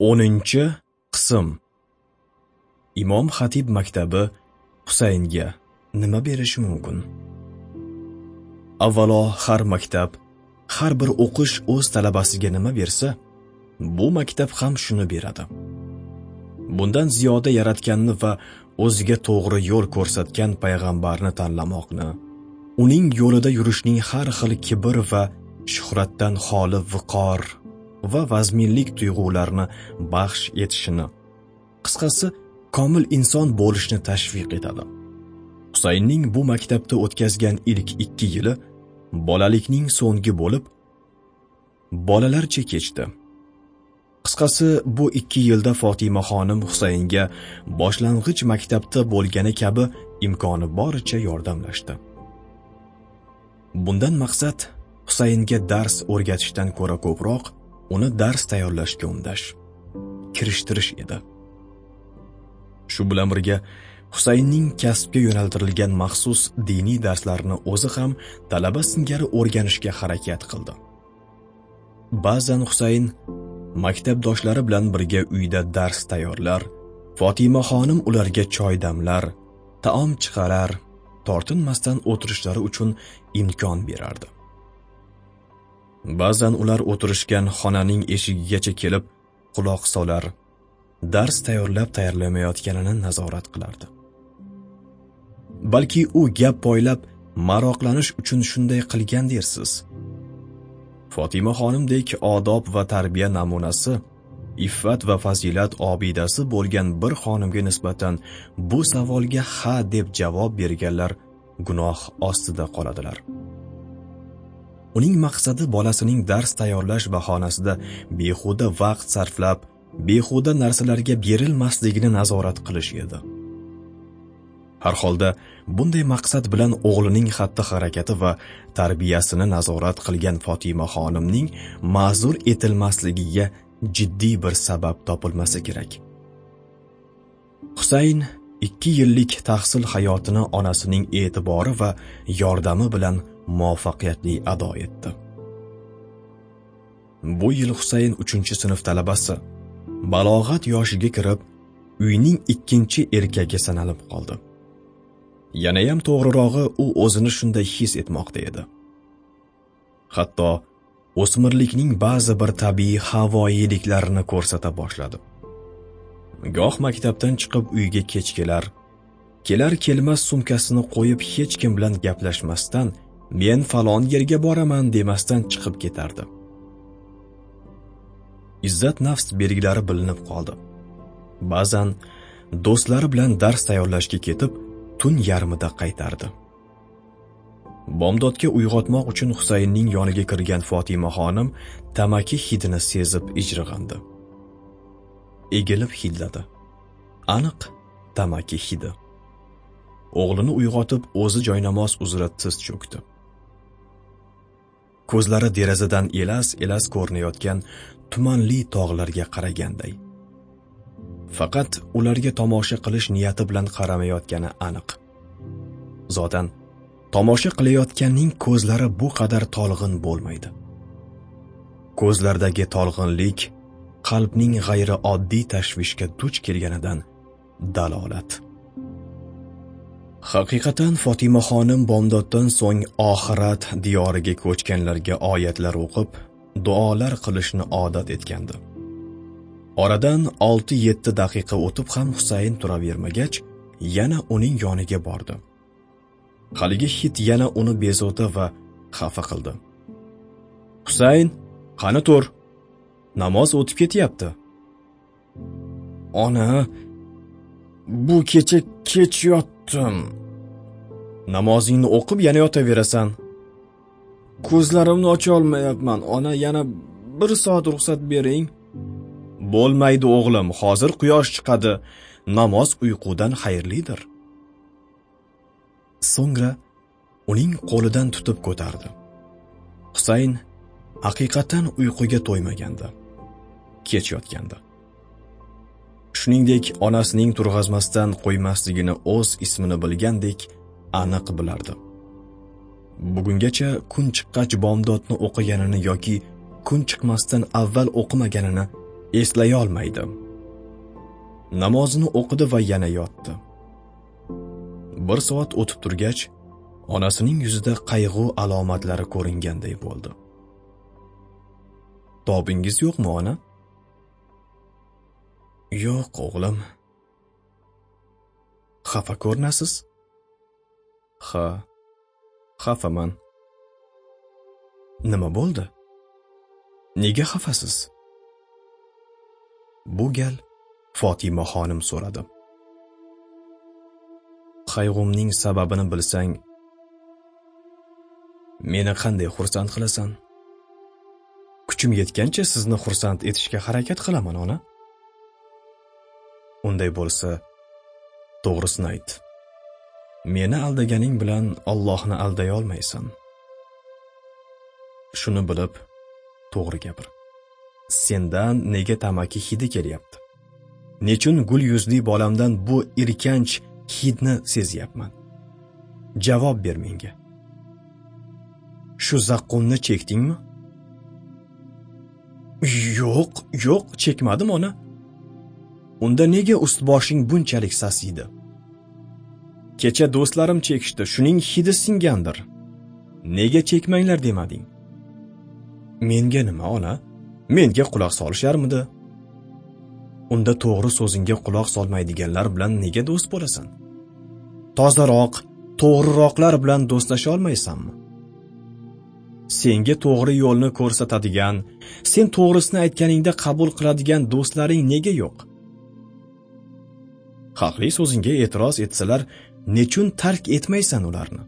o'ninchi qism. Imom xatib maktabi husaynga nima berishi mumkin? Avvalo har maktab har bir o'qish o'z talabasiga nima bersa bu maktab ham shuni beradi. Bundan ziyoda yaratganni va o'ziga to'g'ri yo'l ko'rsatgan payg'ambarni tanlamoqni uning yo'lida yurishning har xil kibr va shuhratdan xoli viqor va vazminlik tuyg'ularni baxsh etishini qisqasi komil inson bo'lishni tashviq etadi. Husaynning bu maktabda o'tkazgan ilk ikki yili bolalikning so'nggi bo'lib bolalarcha kechdi. Qisqasi bu ikki yilda fotimaxonim husaynga boshlang'ich maktabda bo'lgani kabi imkoni boricha yordamlashdi. Bundan maqsad husaynga dars o'rgatishdan ko'ra ko'proq uni dars tayyorlashga undash kirishtirish edi. Shu bilan birga husaynning kasbga yo'naltirilgan maxsus diniy darslarni o'zi ham talaba singari o'rganishga harakat qildi. Ba'zan husayn maktabdoshlari bilan birga uyda dars tayyorlar fotimaxonim ularga choy damlar taom chiqarar tortinmasdan o'tirishlari uchun imkon berardi. Ba'zan ular o'tirishgan xonaning eshigigacha kelib quloq solar dars tayyorlab tayyorlamayotganini nazorat qilardi. Balki u gap poylab maroqlanish uchun shunday qilgan dersiz? Fotima xonimdek odob va tarbiya namunasi iffat va fazilat obidasi bo'lgan bir xonimga nisbatan bu savolga ha deb javob berganlar gunoh ostida qoladilar. Uning maqsadi bolasining dars tayyorlash bahonasida behuda vaqt sarflab behuda narsalarga berilmasligini nazorat qilish edi. Har holda bunday maqsad bilan o'g'lining xatti harakati va tarbiyasini nazorat qilgan fotima xonimning ma'zur etilmasligiga jiddiy bir sabab topilmasa kerak. Husayn ikki yillik tahsil hayotini onasining e'tibori va yordami bilan muvaffaqiyatli ado etdi. Bu yil husayn uchinchi sinf talabasi balog'at yoshiga kirib uyning ikkinchi erkagi sanalib qoldi. Yanayam to'g'rirog'i u o'zini shunday his etmoqda edi. Hatto o'smirlikning ba'zi bir tabiiy havoyiliklarini ko'rsata boshladi. Goh maktabdan chiqib uyga kech kelar kelar kelmas sumkasini qo'yib hech kim bilan gaplashmasdan men falon yerga boraman demasdan chiqib ketardi izzat nafs belgilari bilinib qoldi. Ba'zan do'stlari bilan dars tayyorlashga ketib tun yarmida qaytardi bomdodga uyg'otmoq uchun husaynning yoniga kirgan fotima xonim tamaki hidini sezib ijrig'andi egilib hidladi. Aniq tamaki hidi. O'g'lini uyg'otib o'zi joynamoz uzra tiz cho'kdi. Ko'zlari derazadan elas elas ko'rinayotgan tumanli tog'larga qaraganday. Faqat ularga tomosha qilish niyati bilan qaramayotgani aniq. Zotan tomosha qilayotganning ko'zlari bu qadar tolg'in bo'lmaydi. Ko'zlardagi tolg'inlik qalbning g'ayrioddiy tashvishga duch kelganidan dalolat. Haqiqatan fotimaxonim bomdoddan so'ng oxirat diyoriga ko'chganlarga oyatlar o'qib duolar qilishni odat etgandi. Oradan 6-7 daqiqa o'tib ham husayn turavermagach yana uning yoniga bordi. Haligi hit yana uni bezovta va xafa qildi. Husayn qani tur? Namoz o'tib ketyapti. Ona bu kecha kech yotdim. Namozingni o'qib yana yotaverasan. Ko'zlarimni ocholmayapman. Ona yana bir soat ruxsat bering. Bo'lmaydi o'g'lim. Hozir quyosh chiqadi. Namoz uyqudan xayrlidir. So'ngra uning qo'lidan tutib ko'tardi. Husayn haqiqatan uyquga to'ymagandi. Kech yotgandi. Shuningdek onasining turg'azmasdan qo'ymasligini o'z ismini bilgandek aniq bilardi. Bugungacha kun chiqqach bomdodni o'qiganini yoki kun chiqmasdan avval o'qimaganini eslay olmaydi. Namozini o'qidi va yana yotdi. Bir soat o'tib turgach onasining yuzida qayg'u alomatlari ko'ringanday bo'ldi. Tobingiz yo'qmi ona? Yo'q o'g'lim. Xafa ko'rinasiz? Ha xafaman. Nima bo'ldi? Nega xafasiz? Bu gal Fatima xonim so'radi. Qayg'umning sababini bilsang meni qanday xursand qilasan? Kuchim yetgancha sizni xursand etishga harakat qilaman ona. Unday bo'lsa to'g'risini ayt. Meni aldaganing bilan Allohni alday olmaysan shuni bilib to'g'ri gapir. Sendan nega tamaki hidi kelyapti? Nechun gul yuzli bolamdan bu irkanch hidni sezyapman? Javob ber menga. Shu zaqqumni chekdingmi? Yo'q yo'q chekmadim ona unda nega ust boshing bunchalik sasiydi kecha do'stlarim chekishdi. Shuning hidi singandir. Nega chekmanglar demading? Menga nima ona? Menga quloq solisharmidi? Unda to'g'ri so'zingga quloq solmaydiganlar bilan nega do'st bo'lasan? Tozaroq to'g'riroqlar bilan do'stlasha olmaysanmi? Senga to'g'ri yo'lni ko'rsatadigan sen to'g'risini aytganingda qabul qiladigan do'stlaring nega yo'q? Haqli so'zingga e'tiroz etsalar nechun tark etmaysan ularni?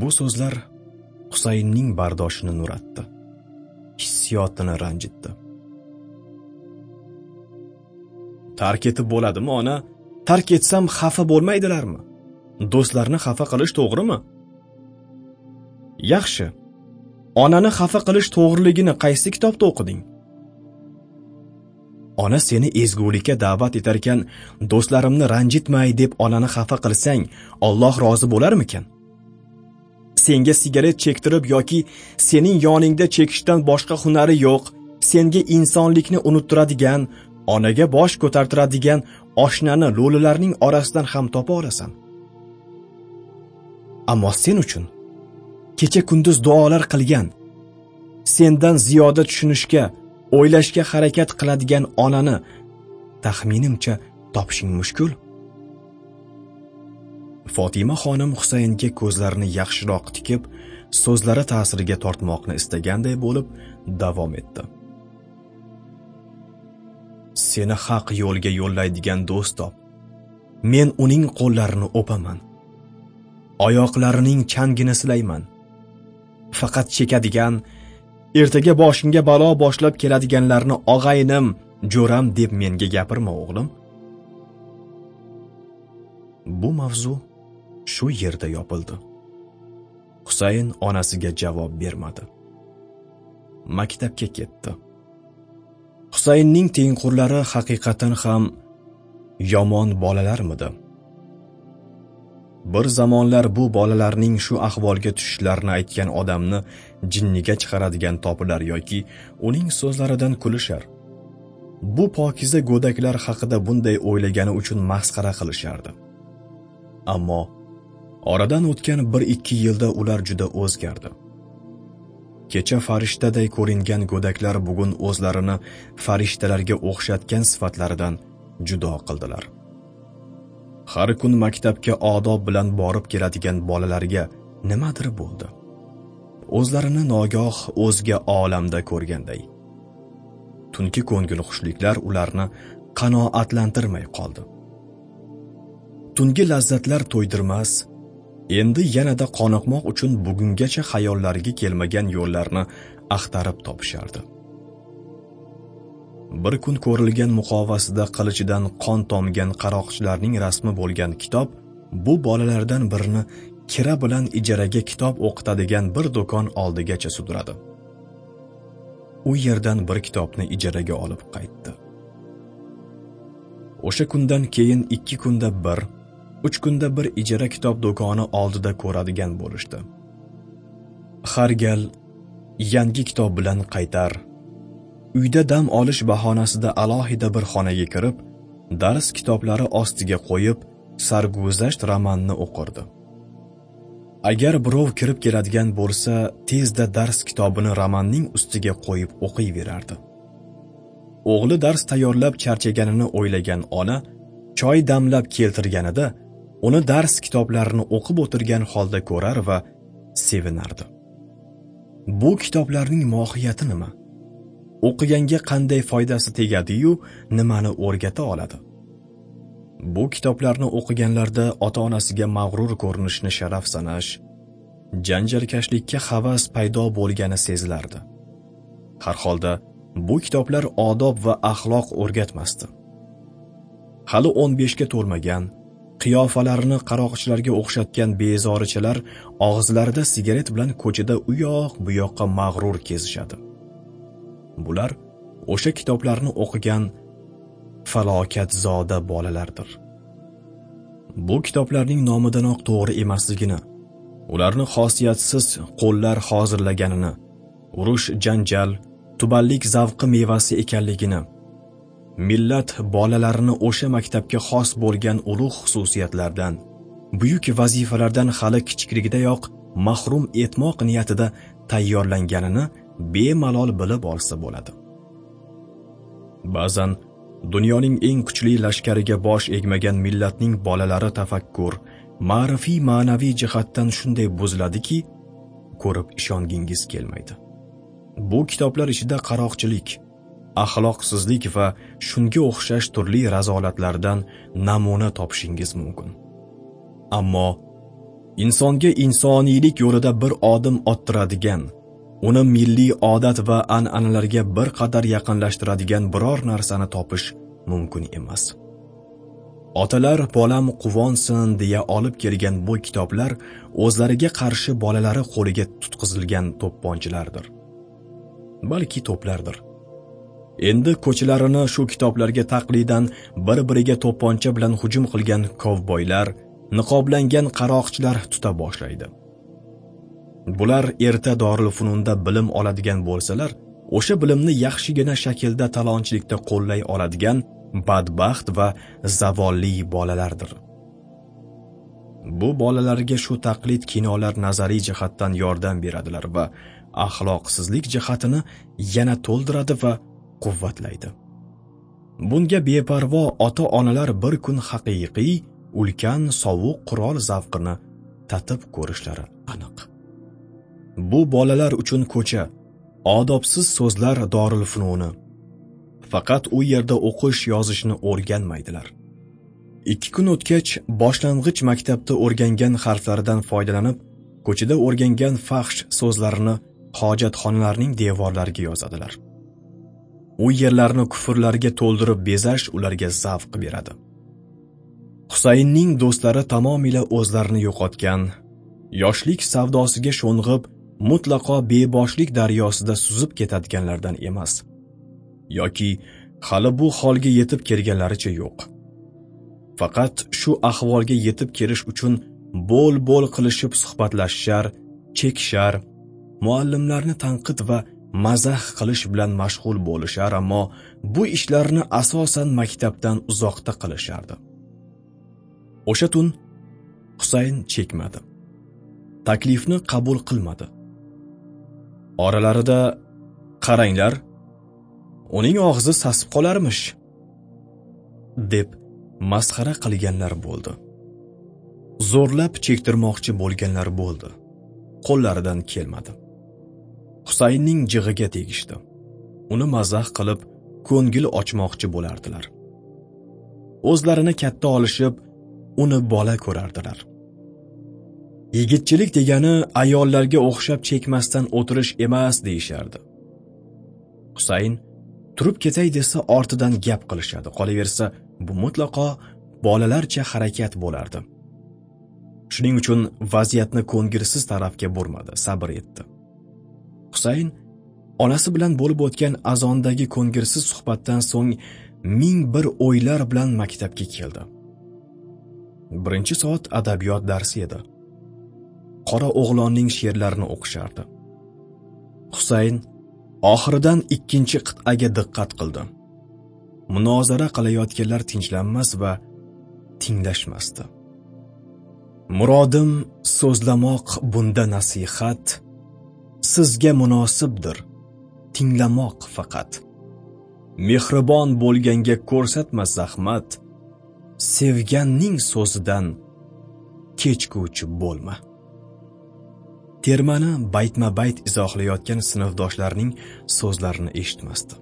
Bu so'zlar husaynning bardoshini nuratdi hissiyotini ranjitdi. Tark etib bo'ladimi ona? Tark etsam xafa bo'lmaydilarmi? Do'stlarni xafa qilish to'g'rimi? Yaxshi. Onani xafa qilish to'g'riligini qaysi kitobda o'qiding? Ona seni ezgulikka da'vat etarkan do'stlarimni ranjitmay deb onani xafa qilsang Alloh rozi bo'larmikan? Senga sigaret chektirib yoki sening yoningda chekishdan boshqa hunari yo'q senga insonlikni unuttiradigan onaga bosh ko'tartiradigan oshnani lo'lilarning orasidan ham topa olasan. Ammo sen uchun kecha kunduz duolar qilgan sendan ziyoda tushunishga o'ylashga harakat qiladigan onani taxminimcha topishing mushkul. Fotima xonim husaynga ko'zlarini yaxshiroq tikib so'zlari ta'siriga tortmoqni istaganday bo'lib davom etdi. Seni haq yo'lga yo'llaydigan do'st top. Men uning qo'llarini o'paman. Oyoqlarining changini silayman. Faqat chekadigan ertaga boshingga balo boshlab keladiganlarni og'aynim jo'ram deb menga gapirma o'g'lim. Bu mavzu shu yerda yopildi. Husayn onasiga javob bermadi. Maktabga ketdi. Husaynning tengqurlari haqiqatan ham yomon bolalarmidi? Bir zamonlar bu bolalarning shu ahvolga tushishlarini aytgan odamni jinniga chiqaradigan topilar yoki uning so'zlaridan kulishar. Bu pokiza go'daklar haqida bunday o'ylagani uchun masxara qilishardi. Ammo oradan o'tgan bir ikki yilda ular juda o'zgardi. Kecha farishtaday ko'ringan go'daklar bugun o'zlarini farishtalarga o'xshatgan sifatlaridan judo qildilar. Har kun maktabga odob bilan borib keladigan bolalarga nimadir bo'ldi. O'zlarini nogoh o'zga olamda ko'rganday. Tungi ko'ngilxushliklar ularni qanoatlantirmay qoldi. Tungi lazzatlar to'ydirmas endi yanada qoniqmoq uchun bugungacha xayollariga kelmagan yo'llarni axtarib topishardi. Bir kun ko'rilgan muqovasida qilichidan qon tomgan qaroqchilarning rasmi bo'lgan kitob bu bolalardan birini kira bilan ijaraga kitob o'qitadigan bir do'kon oldigacha sudradi. U yerdan bir kitobni ijaraga olib qaytdi. O'sha kundan keyin ikki kunda bir uch kunda bir ijara kitob do'koni oldida ko'radigan bo'lishdi. Har gal yangi kitob bilan qaytar uyda dam olish bahonasida alohida bir xonaga kirib dars kitoblari ostiga qo'yib sarguzasht romanni o'qirdi. Agar birov kirib keladigan bo'lsa tezda dars kitobini romanning ustiga qo'yib o'qiyverardi. O'g'li dars tayyorlab charchaganini o'ylagan ona choy damlab keltirganida uni dars kitoblarini o'qib o'tirgan holda ko'rar va sevinardi. Bu kitoblarning mohiyati nima? O'qiganga qanday foydasi tegadiyu nimani o'rgata oladi? Bu kitoblarni o'qiganlarda ota onasiga mag'rur ko'rinishni sharaf sanash janjalkashlikka havas paydo bo'lgani sezilardi. Har holda bu kitoblar odob va axloq o'rgatmasdi. Hali 15 ga to'lmagan qiyofalarini qaroqchilarga o'xshatgan bezorichalar og'izlarida sigaret bilan ko'chada u yoq bu yoqqa mag'rur kezishadi. Bular o'sha kitoblarni o'qigan falokatzoda bolalardir. Bu kitoblarning nomidanoq to'g'ri emasligini ularni xosiyatsiz qo'llar hozirlaganini urush janjal tubanlik zavqi mevasi ekanligini millat bolalarini o'sha maktabga xos bo'lgan ulug' xususiyatlardan buyuk vazifalardan hali kichikligidayoq mahrum etmoq niyatida tayyorlanganini bemalol bilib olsa bo'ladi. Ba'zan dunyoning eng kuchli lashkariga bosh egmagan millatning bolalari tafakkur ma'rifiy ma'naviy jihatdan shunday buziladiki ko'rib ishongingiz kelmaydi. Bu kitoblar ichida qaroqchilik axloqsizlik va shunga o'xshash turli razolatlardan namuna topishingiz mumkin. Ammo insonga insoniylik yo'lida bir odim ottiradigan uni milliy odat va an'analarga bir qadar yaqinlashtiradigan biror narsani topish mumkin emas. Otalar bolam quvonsin deya olib kelgan bu kitoblar o'zlariga qarshi bolalari qo'liga tutqizilgan to'pponchilardir. Balki to'plardir. Endi ko'chalarini shu kitoblarga taqlidan bir biriga to'pponcha bilan hujum qilgan kovboylar niqoblangan qaroqchilar tuta boshlaydi. Bular erta dorilfununda bilim oladigan bo'lsalar o'sha bilimni yaxshigina shaklda talonchilikda qo'llay oladigan badbaxt va zavolli bolalardir. Bu bolalarga shu taqlid kinolar nazariy jihatdan yordam beradilar va axloqsizlik jihatini yana to'ldiradi va quvvatlaydi. Bunga beparvo ota onalar bir kun haqiqiy ulkan sovuq qurol zavqini tatib ko'rishlari aniq. Bu bolalar uchun ko'cha. Odobsiz so'zlar dorilfununi faqat u yerda o'qish yozishni o'rganmaydilar. Ikki kun o'tgach boshlang'ich maktabda o'rgangan harflaridan foydalanib ko'chada o'rgangan faxsh so'zlarini hojatxonalarning devorlariga yozadilar. U yerlarni kufrlarga to'ldirib bezash ularga zavq beradi. Husaynning do'stlari tamomila o'zlarini yo'qotgan yoshlik savdosiga sho'ng'ib mutlaqo beboshlik daryosida suzib ketadiganlardan emas yoki hali bu holga yetib kelganlaricha yo'q. Faqat shu ahvolga yetib kelish uchun bo'l bo'l qilishib suhbatlashishar chekishar muallimlarni tanqid va mazax qilish bilan mashg'ul bo'lishar ammo bu ishlarni asosan maktabdan uzoqda qilishardi. O'sha tun husayn chekmadi. Taklifni qabul qilmadi. Oralarida qaranglar uning og'zi sasib qolarmish deb masxara qilganlar bo'ldi. Zo'rlab chektirmoqchi bo'lganlar bo'ldi. Qo'llaridan kelmadi. Husaynning jig'iga tegishdi. Uni mazax qilib ko'ngil ochmoqchi bo'lardilar. O'zlarini katta olishib uni bola ko'rardilar. Yigitchilik degani ayollarga o'xshab chekmasdan o'tirish emas deyishardi. Husayn turib ketay desa ortidan gap qilishadi. Qolaversa bu mutlaqo bolalarcha harakat bo'lardi. Shuning uchun vaziyatni ko'ngilsiz tarafga burmadi sabr etdi. Husayn onasi bilan bo'lib o'tgan azondagi ko'ngilsiz suhbatdan so'ng ming bir o'ylar bilan maktabga keldi. Birinchi soat adabiyot darsi edi. Qora o'g'lonning she'rlarini o'qishardi. Husayn oxiridan ikkinchi qit'aga diqqat qildi munozara qilayotganlar tinchlanmas va tinglashmasdi. Murodim so'zlamoq bunda nasihat sizga munosibdir tinglamoq faqat. Mehribon bo'lganga ko'rsatma zahmat sevganning so'zidan kechguvchi bo'lma. Termani baytma bayt izohlayotgan sinfdoshlarning so'zlarini eshitmasdi.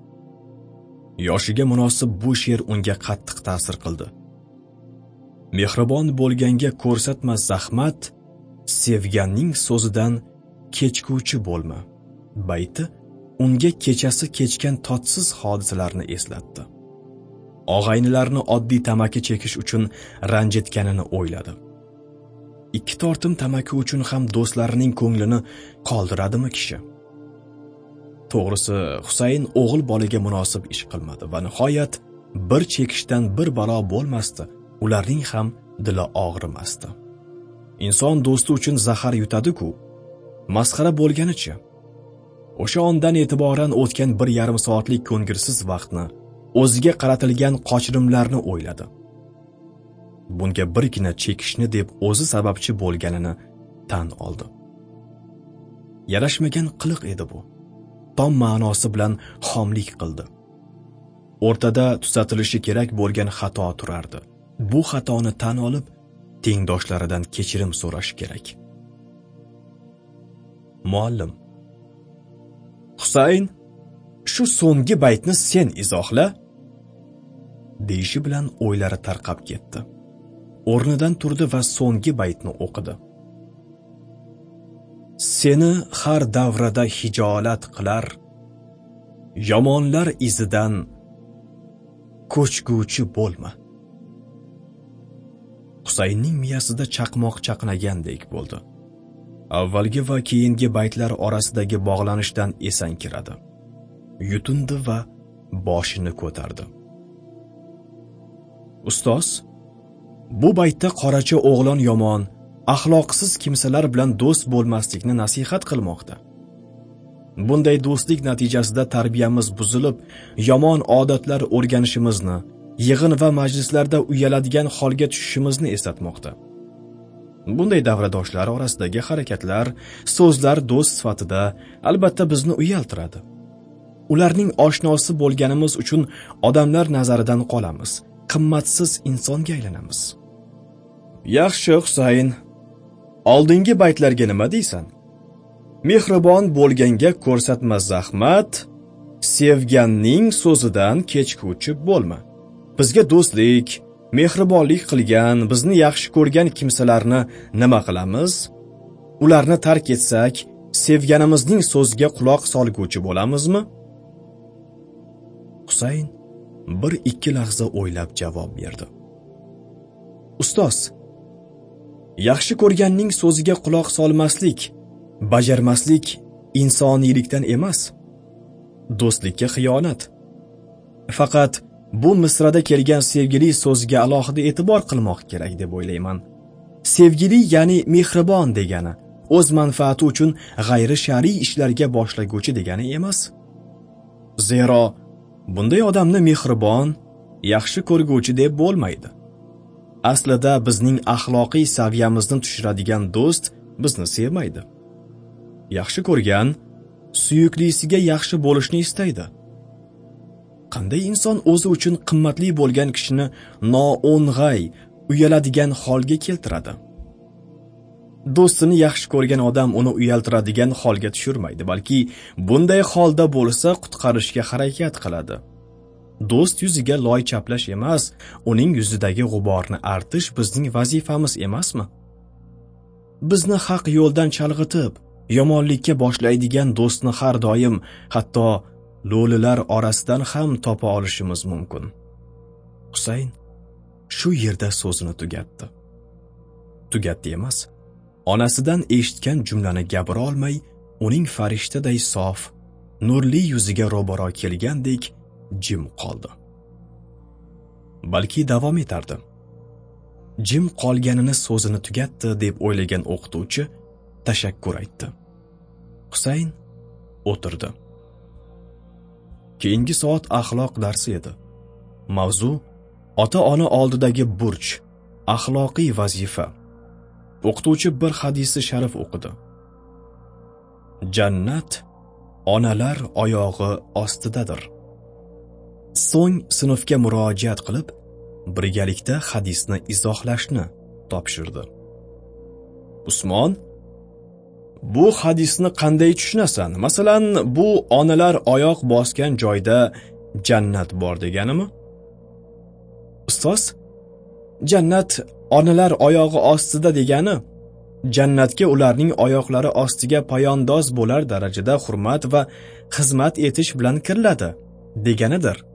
Yoshiga munosib bu she'r unga qattiq ta'sir qildi. Mehribon bo'lganga ko'rsatma zahmat sevganning so'zidan kechguvchi bo'lma. Bayti unga kechasi kechgan totsiz hodisalarni eslatdi. Og'aynilarni oddiy tamaki chekish uchun ranjitganini o'yladi. Ikki tortim tamaki uchun ham do'stlarining ko'nglini qoldiradimi kishi? To'g'risi husayn o'g'il bolaga munosib ish qilmadi va nihoyat bir chekishdan bir balo bo'lmasdi. Ularning ham dili og'rimasdi. Inson do'sti uchun zahar yutadi-ku. Masxara bo'lganichi o'sha ondan e'tiboran o'tgan bir yarim soatlik ko'ngilsiz vaqtni o'ziga qaratilgan qochirimlarni o'yladi. Bunga birgina chekishni deb o'zi sababchi bo'lganini tan oldi. Yarashmagan qiliq edi bu. Tom ma'nosi bilan xomlik qildi. O'rtada tuzatilishi kerak bo'lgan xato turardi. Bu xatoni tan olib tengdoshlaridan kechirim so'rash kerak. Muallim husayn shu so'nggi baytni sen izohla deyishi bilan o'ylari tarqab ketdi. O'rnidan turdi va so'nggi baytni o'qidi. Seni har davrada hijolat qilar yomonlar izidan ko'chguvchi bo'lma. Husaynning miyasida chaqmoq chaqnagandek bo'ldi. Avvalgi va keyingi baytlar orasidagi bog'lanishdan esankiradi yutindi va boshini ko'tardi. Ustoz bu baytda qoracha o'g'lon yomon axloqsiz kimsalar bilan do'st bo'lmaslikni nasihat qilmoqda. Bunday do'stlik natijasida tarbiyamiz buzilib yomon odatlar o'rganishimizni yig'in va majlislarda uyaladigan holga tushishimizni eslatmoqda. Bunday davradoshlar orasidagi harakatlar so'zlar do'st sifatida albatta bizni uyaltiradi. Ularning oshnosi bo'lganimiz uchun odamlar nazaridan qolamiz qimmatsiz insonga aylanamiz. Yaxshi husayn. Oldingi baytlarga nima deysan? Mehribon bo'lganga ko'rsatma zahmat sevganning so'zidan kechguvchi bo'lma. Bizga do'stlik mehribonlik qilgan bizni yaxshi ko'rgan kimsalarni nima qilamiz? Ularni tark etsak sevganimizning so'ziga quloq solguvchi bo'lamizmi? Husayn bir ikki lahza o'ylab javob berdi. Ustoz yaxshi ko'rganning so'ziga quloq solmaslik bajarmaslik insoniylikdan emas do'stlikka xiyonat. Faqat bu misrada kelgan sevgili so'ziga alohida e'tibor qilmoq kerak deb o'ylayman. Sevgili ya'ni mehribon degani o'z manfaati uchun g'ayri shar'iy ishlarga boshlaguvchi degani emas. Zero bunday odamni mehribon yaxshi ko'rguvchi deb bo'lmaydi. Aslida bizning axloqiy saviyamizni tushiradigan do'st bizni sevmaydi. Yaxshi ko'rgan suyuklisiga yaxshi bo'lishni istaydi. Qanday inson o'zi uchun qimmatli bo'lgan kishini noo'ng'ay uyaladigan holga keltiradi? Do'stini yaxshi ko'rgan odam uni uyaltiradigan holga tushirmaydi balki bunday holda bo'lsa qutqarishga harakat qiladi. Do'st yuziga loy chaplash emas uning yuzidagi g'uborni artish bizning vazifamiz emasmi? Bizni haq yo'ldan chalg'itib yomonlikka boshlaydigan do'stni har doim hatto lo'lilar orasidan ham topa olishimiz mumkin. Husayn shu yerda so'zini tugatdi. Tugatdi emas onasidan eshitgan jumlani gapira olmay uning farishtaday sof nurli yuziga ro'baro kelgandek jim qoldi. Balki davom etardi. Jim qolganini so'zini tugatdi deb o'ylagan o'qituvchi tashakkur aytdi. Husayn o'tirdi. Keyingi soat axloq darsi edi. Mavzu ota ona oldidagi burch axloqiy vazifa. O'qituvchi bir hadisi sharif o'qidi. Jannat onalar oyog'i ostidadir. So'ng sinfga murojaat qilib birgalikda hadisni izohlashni topshirdi. Usmon bu hadisni qanday tushunasan? Masalan bu onalar oyoq bosgan joyda jannat bor deganimi? Ustoz jannat onalar oyog'i ostida degani jannatga ularning oyoqlari ostiga poyandoz bo'lar darajada hurmat va xizmat etish bilan kiriladi deganidir.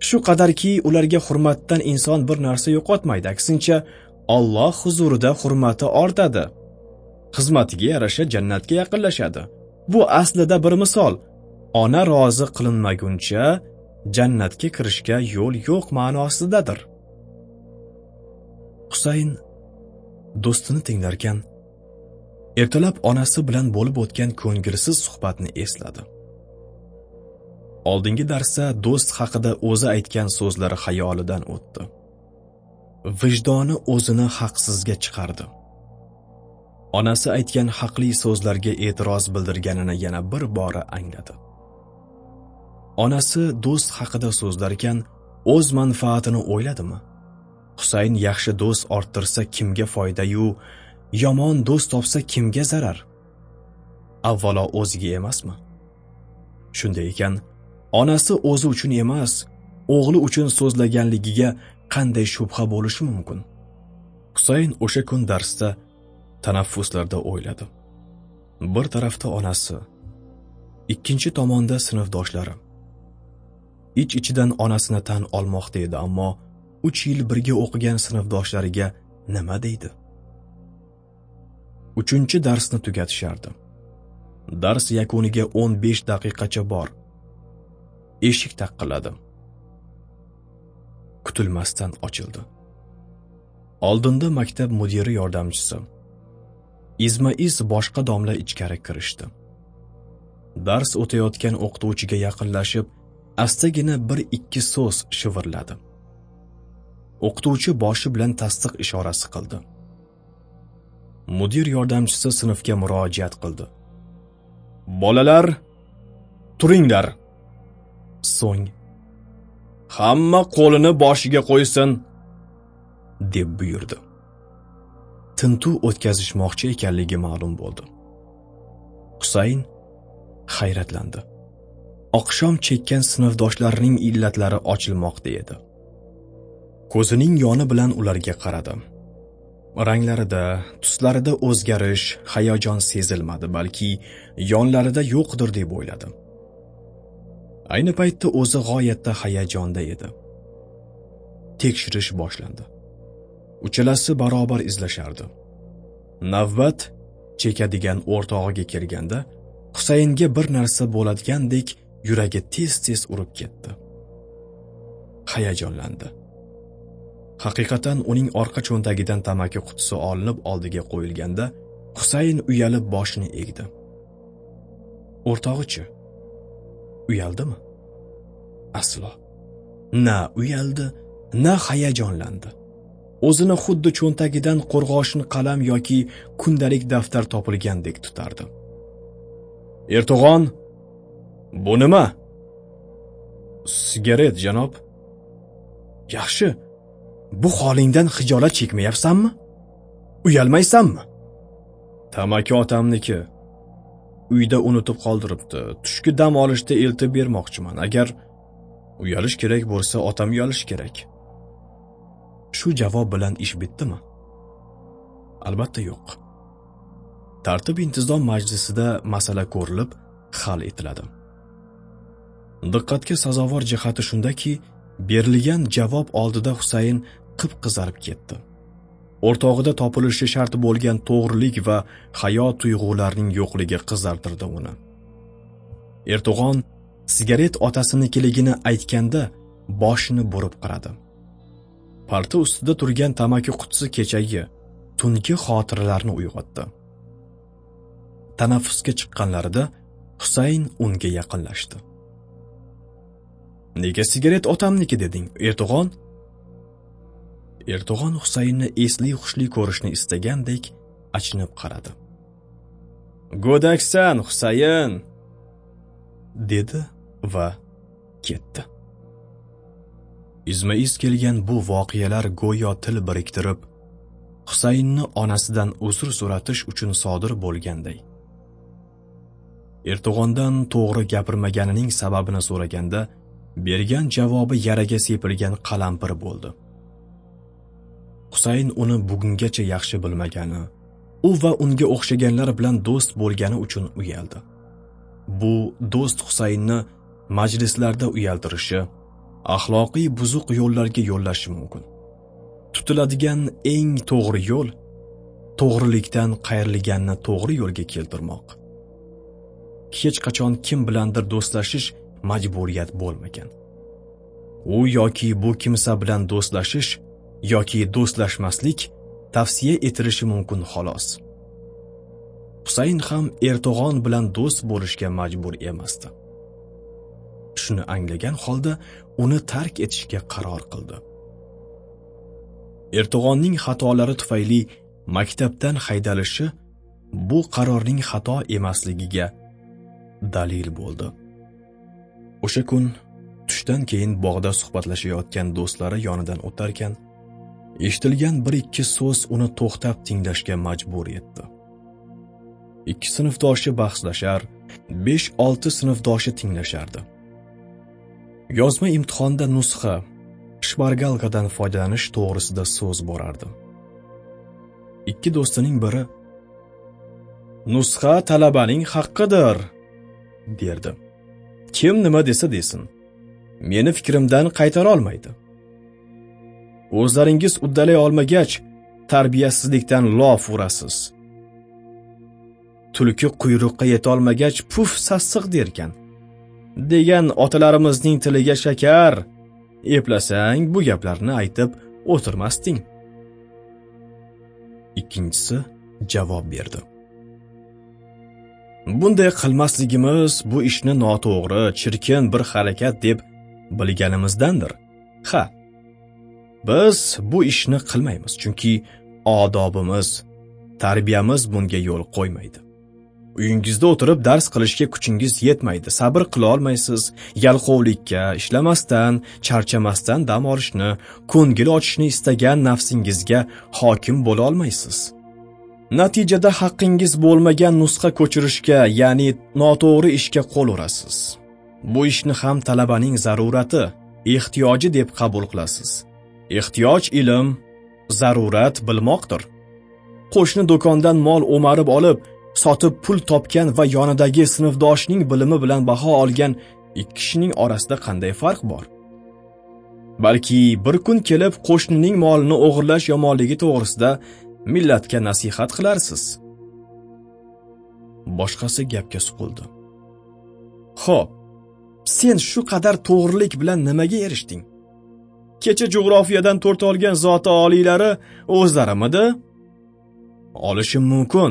Shu qadarki ularga hurmatdan inson bir narsa yo'qotmaydi. Aksincha Alloh huzurida hurmati ortadi. Xizmatiga yarasha jannatga yaqinlashadi. Bu aslida bir misol. Ona rozi qilinmaguncha jannatga kirishga yo'l yo'q ma'nosidadir. Husayn do'stini tinglarkan ertalab onasi bilan bo'lib o'tgan ko'ngilsiz suhbatni esladi. Oldingi darsda do'st haqida o'zi aytgan so'zlari xayolidan o'tdi. Vijdoni o'zini haqsizga chiqardi. Onasi aytgan haqli so'zlarga e'tiroz bildirganini yana bir bora angladi. Onasi do'st haqida so'zlarkan o'z manfaatini o'yladimi? Husayn yaxshi do'st orttirsa kimga foydayu yomon do'st topsa kimga zarar? Avvalo o'ziga emasmi? Shunday ekan onasi o'zi uchun emas o'g'li uchun so'zlaganligiga qanday shubha bo'lishi mumkin? Husayn o'sha kun darsda tanaffuslarda o'yladi. Bir tarafda onasi ikkinchi tomonda sinfdoshlari. Ich ichidan onasini tan olmoqda edi ammo uch yil birga o'qigan sinfdoshlariga nima deydi? Uchinchi darsni tugatishardi. Dars yakuniga 15 daqiqacha bor. Eshik taqilladi. Kutilmasdan ochildi. Oldinda maktab mudiri yordamchisi izma iz boshqa domla ichkari kirishdi. Dars o'tayotgan o'qituvchiga yaqinlashib astagina bir ikki so'z shivirladi. O'qituvchi boshi bilan tasdiq ishorasi qildi. Mudir yordamchisi sinfga murojaat qildi. Bolalar turinglar! So'ng. Hamma qo'lini boshiga qo'ysin deb buyurdi. Tintuv o'tkazishmoqchi ekanligi ma'lum bo'ldi. Husayn hayratlandi. Oqshom chekkan sinfdoshlarining illatlari ochilmoqda edi. Ko'zining yoni bilan ularga qaradi. Ranglarida tuslarida o'zgarish hayajon sezilmadi balki yonlarida yo'qdir deb o'yladi. Ayni paytda o'zi g'oyatda hayajonda edi. Tekshirish boshlandi. Uchalasi barobar izlashardi. Navbat chekadigan o'rtog'iga kelganda husaynga bir narsa bo'ladigandek yuragi tez tez urib ketdi. Hayajonlandi. Haqiqatan uning orqa cho'ntagidan tamaki qutisi olinib oldiga qo'yilganda husayn uyalib boshini egdi. O'rtog'ichi uyaldimi? Aslo. Na uyaldi na hayajonlandi. O'zini xuddi cho'ntagidan qo'rg'oshin qalam yoki kundalik daftar topilgandek tutardi. Ertug'on bu nima? Sigaret janob. Yaxshi bu holingdan xijolat chekmayapsanmi? Uyalmaysanmi? Tamaki otamniki. Uyda unutib qoldiribdi. Tushki dam olishda eltib bermoqchiman. Agar uyalish kerak bo'lsa otam uyalish kerak. Shu javob bilan ish bitdimi? Albatta yo'q. Tartib intizom majlisida masala ko'rilib hal etiladi diqqatga sazovor jihati shundaki berilgan javob oldida husayn qip qizarib ketdi. O'rtog'ida topilishi shart bo'lgan to'g'rilik va hayo tuyg'ularining yo'qligi qizartirdi uni. Ertug'on sigaret otasinikiligini aytganda boshini burib qaradi. Parta ustida turgan tamaki qutisi kechagi tungi xotiralarni uyg'otdi. Tanaffusga chiqqanlarida husayn unga yaqinlashdi. Nega sigaret otamniki? deding ertug'on Erdo'g'on husaynni esli hushli ko'rishni istagandek achinib qaradi. Go'daksan husayn! dedi va ketdi. Izma iz kelgan bu voqealar go'yo til biriktirib husaynni onasidan uzr so'ratish uchun sodir bo'lganday. Erdo'g'ondan to'g'ri gapirmaganining sababini so'raganda bergan javobi yaraga sepilgan qalampir bo'ldi. Husayn uni bugungacha yaxshi bilmagani u va unga o'xshaganlar bilan do'st bo'lgani uchun uyaldi. Bu do'st husaynni majlislarda uyaltirishi axloqiy buzuq yo'llarga yo'llashi mumkin. Tutiladigan eng to'g'ri yo'l to'g'rilikdan qayrilganni to'g'ri yo'lga keltirmoq. Hech qachon kim bilandir do'stlashish majburiyat bo'lmagan. U yoki bu kimsa bilan do'stlashish yoki do'stlashmaslik tavsiya etilishi mumkin xolos. Husayn ham ertug'on bilan do'st bo'lishga majbur emasdi. Shuni anglagan holda uni tark etishga qaror qildi. Ertug'onning xatolari tufayli maktabdan haydalishi bu qarorning xato emasligiga dalil bo'ldi. O'sha kun tushdan keyin bog'da suhbatlashayotgan do'stlari yonidan o'tarkan eshitilgan bir ikki so'z uni to'xtab tinglashga majbur etdi. Ikki sinfdoshi bahslashar besh olti sinfdoshi tinglashardi. Yozma imtihonda nusxa shpargalkadan foydalanish to'g'risida so'z borardi. Ikki do'stining biri nusxa talabaning haqqidir derdi. Kim nima desa desin meni fikrimdan qaytara olmaydi o'zlaringiz uddalay olmagach tarbiyasizlikdan lof urasiz. Tulki quyruqqa yetolmagach puf sassiq derkan. Degan otalarimizning tiliga shakar eplasang bu gaplarni aytib o'tirmasding. Ikkinchisi javob berdi. Bunday qilmasligimiz bu ishni noto'g'ri chirkin bir harakat deb bilganimizdandir. Ha biz bu ishni qilmaymiz chunki odobimiz tarbiyamiz bunga yo'l qo'ymaydi. Uyingizda o'tirib dars qilishga kuchingiz yetmaydi. Sabr qila olmaysiz. Yalqovlikka ishlamasdan charchamasdan dam olishni ko'ngil ochishni istagan nafsingizga hokim bo'la olmaysiz. Natijada haqqingiz bo'lmagan nusxa ko'chirishga ya'ni noto'g'ri ishga qo'l urasiz. Bu ishni ham talabaning zarurati ehtiyoji deb qabul qilasiz. Ehtiyoj ilm zarurat bilmoqdir. Qo'shni do'kondan mol o'marib olib sotib pul topgan va yonidagi sinfdoshining bilimi bilan baho olgan ikki kishining orasida qanday farq bor? Balki bir kun kelib qo'shnining molini o'g'irlash yomonligi to'g'risida millatga nasihat qilarsiz? Boshqasi gapga suqildi. Xo'p, sen shu qadar to'g'rilik bilan nimaga erishding? Kecha jug'rofiyadan to'rt olgan zoti oliylari o'zlarimidi? Olishim mumkin.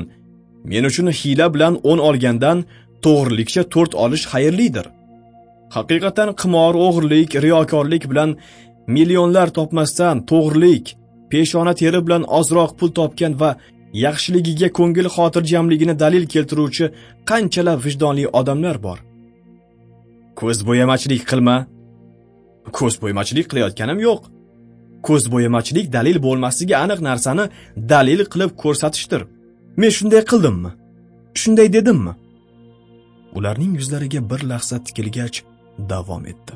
Men uchun hiyla bilan o'n olgandan to'g'rilikcha to'rt olish xayrlidir. Haqiqatan qimor o'g'irlik riyokorlik bilan millionlar topmasdan to'g'rilik peshona teri bilan ozroq pul topgan va yaxshiligiga ko'ngil xotirjamligini dalil keltiruvchi qanchalab vijdonli odamlar bor? Ko'z bo'yamachilik qilma. Ko'zbo'yamachilik qilayotganim yo'q. Ko'zbo'yamachilik dalil bo'lmasligi aniq narsani dalil qilib ko'rsatishdir. Men shunday qildimmi? Shunday dedimmi? Ularning yuzlariga bir lahza tikilgach davom etdi.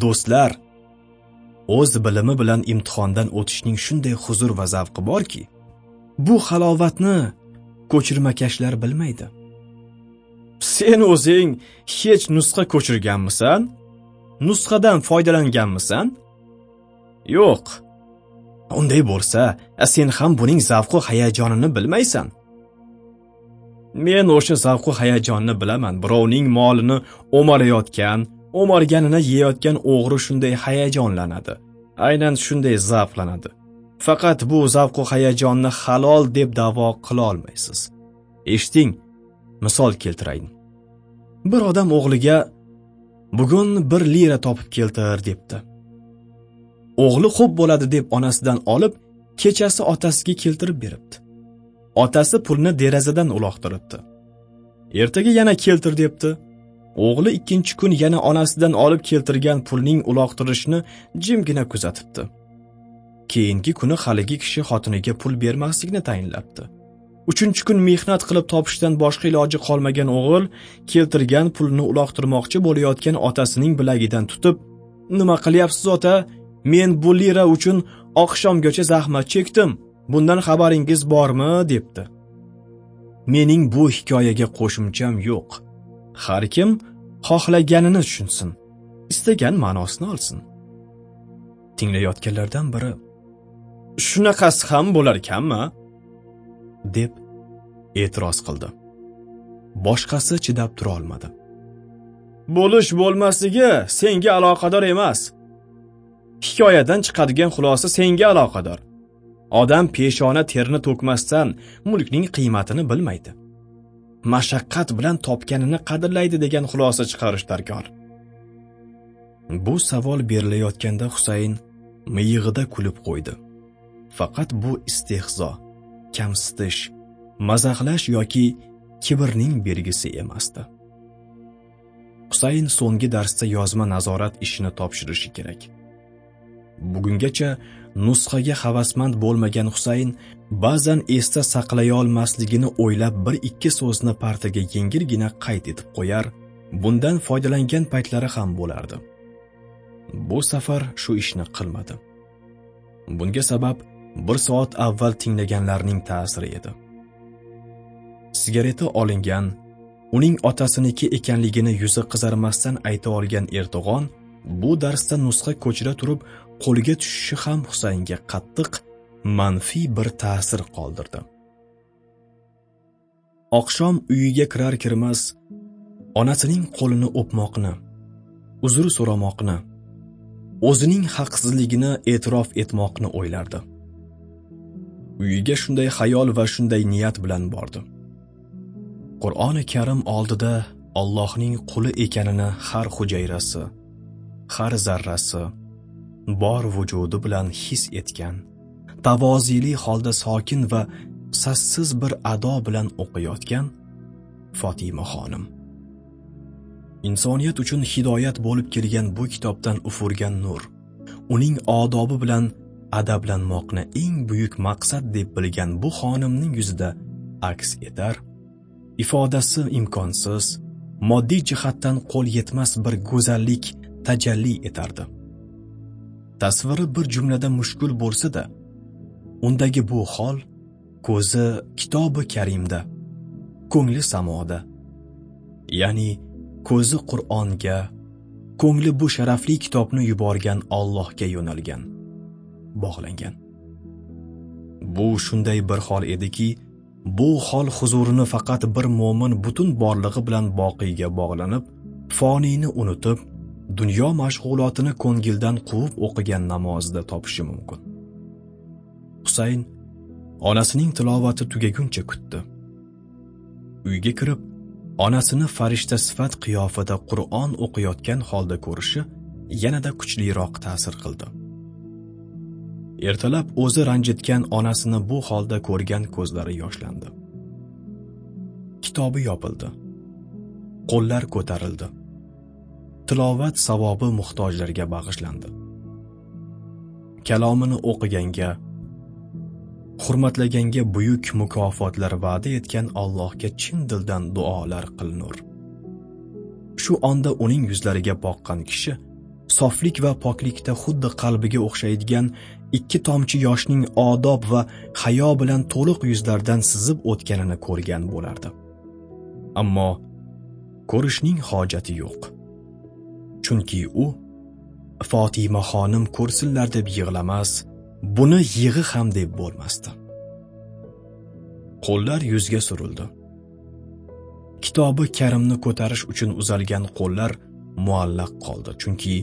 Do'stlar o'z bilimi bilan imtihondan o'tishning shunday huzur va zavqi borki bu halovatni ko'chirmakashlar bilmaydi. Sen o'zing hech nusxa ko'chirganmisan? Nusxadan foydalanganmisan? Yo'q. Unday bo'lsa sen ham buning zavqu hayajonini bilmaysan. Men o'sha zavqu hayajonni bilaman birovning molini o'marayotgan o'marganini yeyotgan o'g'ri shunday hayajonlanadi. Aynan shunday zavqlanadi. Faqat bu zavqu hayajonni halol deb da'vo qila olmaysiz. Eshiting misol keltirayin bir odam o'g'liga bugun bir lira topib keltir debdi. O'g'li xo'p bo'ladi deb onasidan olib kechasi otasiga keltirib beribdi. Otasi pulni derazadan uloqtiribdi. Ertaga yana keltir debdi. O'g'li ikkinchi kun yana onasidan olib keltirgan pulning uloqtirishni jimgina kuzatibdi. Keyingi kuni haligi kishi xotiniga pul bermaslikni tayinlabdi. Uchinchi kun mehnat qilib topishdan boshqa iloji qolmagan o'g'il keltirgan pulni uloqtirmoqchi bo'layotgan otasining bilagidan tutib nima qilyapsiz ota? Men bu lira uchun oqshomgacha zahmat chekdim. Bundan xabaringiz bormi? debdi. Mening bu hikoyaga qo'shimcham yo'q. Har kim xohlaganini tushunsin istagan ma'nosini olsin. Tinglayotganlardan biri shunaqasi ham bo'lar ekanmi? Deb e'tiroz qildi boshqasi chidab tura olmadi. Bo'lish bo'lmasligi senga aloqador emas. Hikoyadan chiqadigan xulosa senga aloqador. Odam peshona terni to'kmasdan mulkning qiymatini bilmaydi. Mashaqqat bilan topganini qadrlaydi degan xulosa chiqarish darkor. Bu savol berilayotganda husayn miyig'ida kulib qo'ydi. Faqat bu istehzo kamsitish mazaxlash yoki kibrning belgisi emasdi. Husayn so'nggi darsda yozma nazorat ishini topshirishi kerak. Bugungacha nusxaga havasmand bo'lmagan husayn ba'zan esda saqlayolmasligini o'ylab bir ikki so'zni partaga yengilgina qayd etib qo'yar bundan foydalangan paytlari ham bo'lardi. Bu safar shu ishni qilmadi bunga sabab bir soat avval tinglaganlarning ta'siri edi. Sigareta olingan uning otasiniki ekanligini yuzi qizarmasdan ayta olgan erdo'g'on bu darsda nusxa ko'chira turib qo'liga tushishi ham husaynga qattiq manfiy bir ta'sir qoldirdi. Oqshom uyiga kirar kirmas onasining qo'lini o'pmoqni uzr so'ramoqni o'zining haqsizligini e'tirof etmoqni o'ylardi. Uyiga shunday xayol va shunday niyat bilan bordi. Qur'oni karim oldida Allohning quli ekanini har hujayrasi har zarrasi bor vujudi bilan his etgan tavozili holda sokin va sassiz bir ado bilan o'qiyotgan Fatima xonim. Insoniyat uchun hidoyat bo'lib kelgan bu kitobdan ufurgan nur uning odobi bilan adablanmoqni eng buyuk maqsad deb bilgan bu xonimning yuzida aks etar. Ifodasi imkonsiz moddiy jihatdan qo'l yetmas bir go'zallik tajalli etardi. Tasviri bir jumlada mushkul bo'lsa-da undagi bu hol ko'zi kitobi karimda ko'ngli samoda. Ya'ni ko'zi qur'onga ko'ngli bu sharafli kitobni yuborgan Allohga yo'nalgan. Bog'langan. Bu shunday bir hol ediki bu hol huzurini faqat bir mo'min butun borlig'i bilan boqiyga bog'lanib foniyni unutib dunyo mashg'ulotini ko'ngildan quvib o'qigan namozida topishi mumkin. Husayn onasining tilovati tugaguncha kutdi. Uyga kirib onasini farishta sifat qiyofada qur'on o'qiyotgan holda ko'rishi yanada kuchliroq ta'sir qildi. Ertalab o'zi ranjitgan onasini bu holda ko'rgan ko'zlari yoshlandi. Kitobi yopildi. Qo'llar ko'tarildi. Tilovat savobi muhtojlarga bag'ishlandi. Kalomini o'qiganga hurmatlaganga buyuk mukofotlar va'da etgan Allohga chin dildan duolar qilinur. Shu onda uning yuzlariga boqqan kishi soflik va poklikda xuddi qalbiga o'xshaydigan ikki tomchi yoshning odob va hayo bilan to'liq yuzlardan sizib o'tganini ko'rgan bo'lardi. Ammo ko'rishning hojati yo'q. Chunki u fotima xonim ko'rsinlar deb yig'lamas buni yig'i ham deb bo'lmasdi. Qo'llar yuzga surildi. Kitobi karimni ko'tarish uchun uzalgan qo'llar muallaq qoldi chunki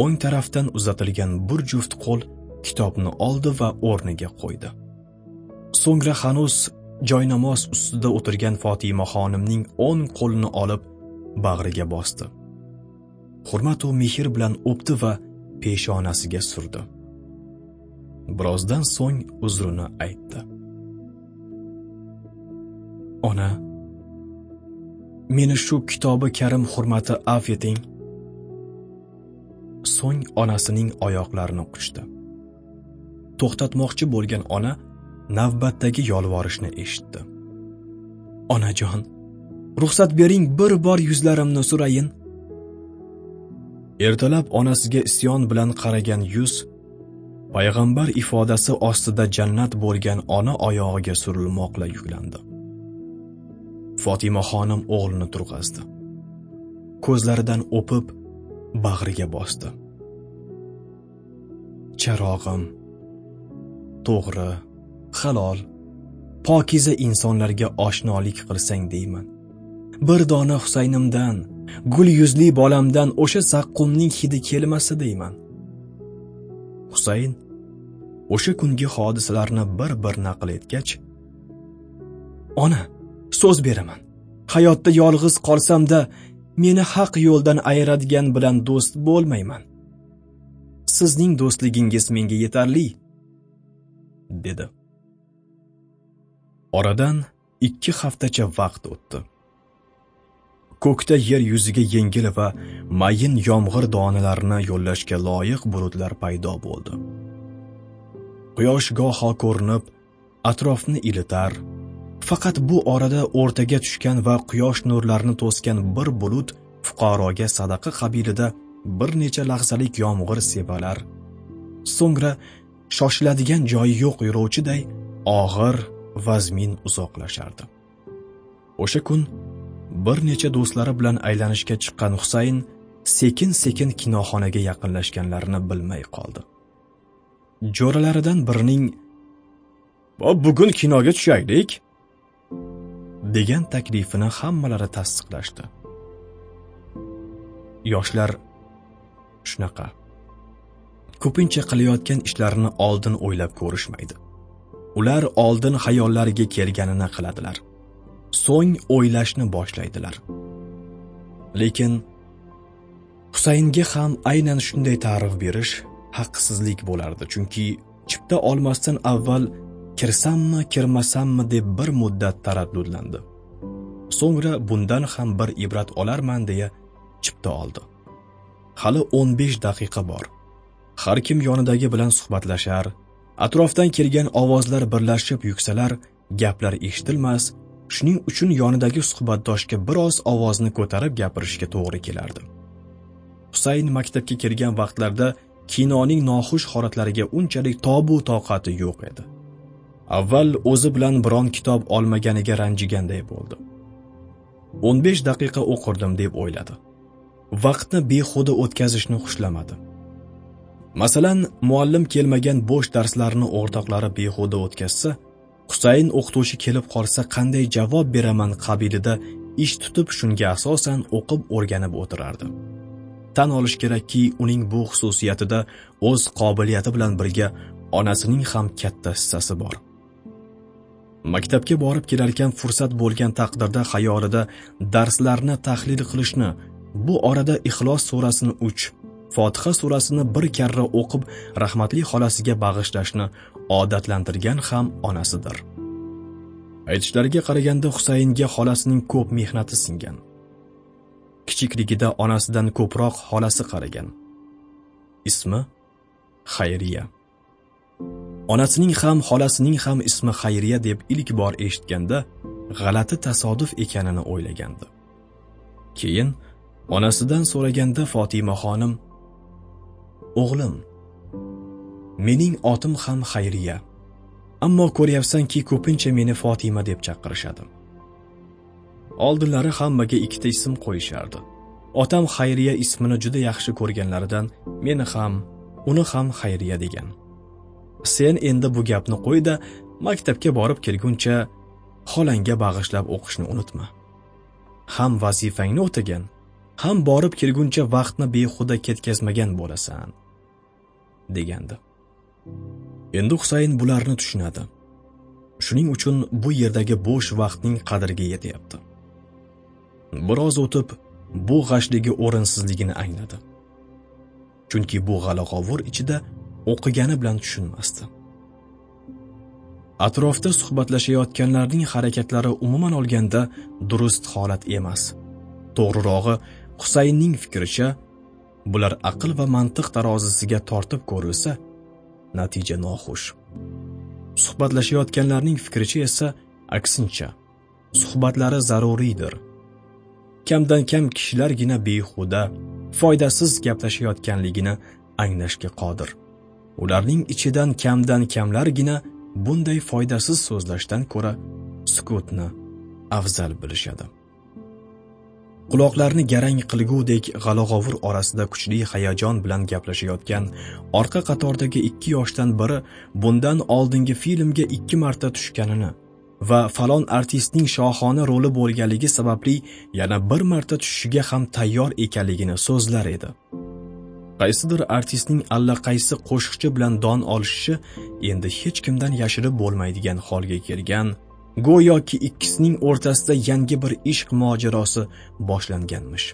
o'ng tarafdan uzatilgan bir juft qo'l kitobni oldi va o'rniga qo'ydi. So'ngra hanuz joynamoz ustida o'tirgan fotimaxonimning o'ng qo'lini olib bag'riga bosdi. Hurmat va mehr bilan o'pdi va peshonasiga surdi. Birozdan so'ng uzrini aytdi. Ona meni shu kitobi karim hurmati avf eting. So'ng onasining oyoqlarini quchdi. To'xtatmoqchi bo'lgan ona navbatdagi yolvorishni eshitdi. Onajon ruxsat bering bir bor yuzlarimni surayin ertalab onasiga isyon bilan qaragan yuz payg'ambar ifodasi ostida jannat bo'lgan ona oyog'iga surilmoqla yuklandi. Fotimaxonim o'g'lini turg'azdi. Ko'zlaridan o'pib bag'riga bosdi. Charog'im to'g'ri halol. Pokiza insonlarga oshnolik qilsang deyman. Bir dona husaynimdan gul yuzli bolamdan o'sha zaqqumning hidi kelmasa deyman. Husayn o'sha kungi hodisalarni bir bir naql etgach ona so'z beraman. Hayotda yolg'iz qolsamda meni haq yo'ldan ayiradigan bilan do'st bo'lmayman. Sizning do'stligingiz menga yetarli. Dedi. Oradan ikki haftacha vaqt o'tdi. Ko'kda yer yuziga yengil va mayin yomg'ir donalarini yo'llashga loyiq bulutlar paydo bo'ldi. Quyosh goho ko'rinib atrofni ilitar faqat bu orada o'rtaga tushgan va quyosh nurlarini to'sgan bir bulut fuqaroga sadaqa qabilida bir necha lahzalik yomg'ir sepalar so'ngra shoshiladigan joyi yo'q yo'lovchiday og'ir vazmin uzoqlashardi. O'sha kun bir necha do'stlari bilan aylanishga chiqqan husayn sekin sekin kinoxonaga yaqinlashganlarini bilmay qoldi. Jo'ralaridan birining bugun kinoga tushaylik degan taklifini hammalari tasdiqlashdi. Yoshlar shunaqa ko'pincha qilayotgan ishlarini oldin o'ylab ko'rishmaydi. Ular oldin hayollariga kelganini qiladilar. So'ng o'ylashni boshlaydilar. Lekin husaynga ham aynan shunday ta'rif berish haqsizlik bo'lardi chunki chipta olmasdan avval kirsammi kirmasammi deb bir muddat taraddudlandi. So'ngra bundan ham bir ibrat olarman deya chipta oldi. Hali 15 daqiqa bor. Har kim yonidagi bilan suhbatlashar. Atrofdan kelgan ovozlar birlashib yuksalar gaplar eshitilmas. Shuning uchun yonidagi suhbatdoshga biroz ovozni ko'tarib gapirishga to'g'ri kelardi. Husayn maktabga kelgan vaqtlarda kinoning noxush holatlariga unchalik tobu toqati yo'q edi. Avval o'zi bilan biron kitob olmaganiga ranjiganday bo'ldi. 15 daqiqa o'qirdim deb o'yladi. Vaqtni behuda o'tkazishni xushlamadi masalan muallim kelmagan bo'sh darslarni o'rtoqlari behuda o'tkazsa husayn o'qituvchi kelib qolsa qanday javob beraman qabilida ish tutib shunga asosan o'qib o'rganib o'tirardi. Tan olish kerakki uning bu xususiyatida o'z qobiliyati bilan birga onasining ham katta hissasi bor. Maktabga borib kelarkan fursat bo'lgan taqdirda xayolida darslarni tahlil qilishni bu orada ixlos surasini uch fotiha surasini bir karra o'qib rahmatli xolasiga bag'ishlashni odatlantirgan ham onasidir. Aytishlariga qaraganda husaynga xolasining ko'p mehnati singan. Kichikligida onasidan ko'proq xolasi qaragan. Ismi xayriya. Onasining ham xolasining ham ismi xayriya deb ilk bor eshitganda g'alati tasodif ekanini o'ylagandi. Keyin onasidan so'raganda fotimaxonim o'g'lim mening otim ham xayriya. Ammo ko'ryapsanki ko'pincha meni fotima deb chaqirishadi. Oldinlari hammaga ikkita ism qo'yishardi. Otam xayriya ismini juda yaxshi ko'rganlaridan meni ham uni ham xayriya degan. Sen endi bu gapni qo'yda maktabga borib kelguncha xolangga bag'ishlab o'qishni unutma. Ham vazifangni o'tagin. Ham borib kelguncha vaqtni behuda ketkazmagan bo'lasan degandi. Endi husayn bularni tushunadi. Shuning uchun bu yerdagi bo'sh vaqtning qadriga yetyapti. Biroz o'tib bu g'ashligi o'rinsizligini angladi. Chunki bu g'alag'ovur ichida o'qigani bilan tushunmasdi. Atrofda suhbatlashayotganlarning harakatlari umuman olganda durust holat emas. To'g'rirog'i husaynning fikricha bular aql va mantiq tarozisiga tortib ko'rilsa natija noxush. Suhbatlashayotganlarning fikricha esa aksincha suhbatlari zaruriydir. Kamdan kam kishilargina behuda foydasiz gaplashayotganligini anglashga qodir. Ularning ichidan kamdan kamlargina bunday foydasiz so'zlashdan ko'ra sukutni afzal bilishadi. Quloqlarni garang qilgudek g'alag'ovur orasida kuchli hayajon bilan gaplashayotgan orqa qatordagi ikki yoshdan biri bundan oldingi filmga ikki marta tushganini va falon artistning shohona roli bo'lganligi sababli yana bir marta tushishiga ham tayyor ekanligini so'zlar edi. Qaysidir artistning allaqaysi qo'shiqchi bilan don olishishi endi hech kimdan yashirib bo'lmaydigan holga kelgan go'yoki ikkisining o'rtasida yangi bir ishq mojarosi boshlanganmish.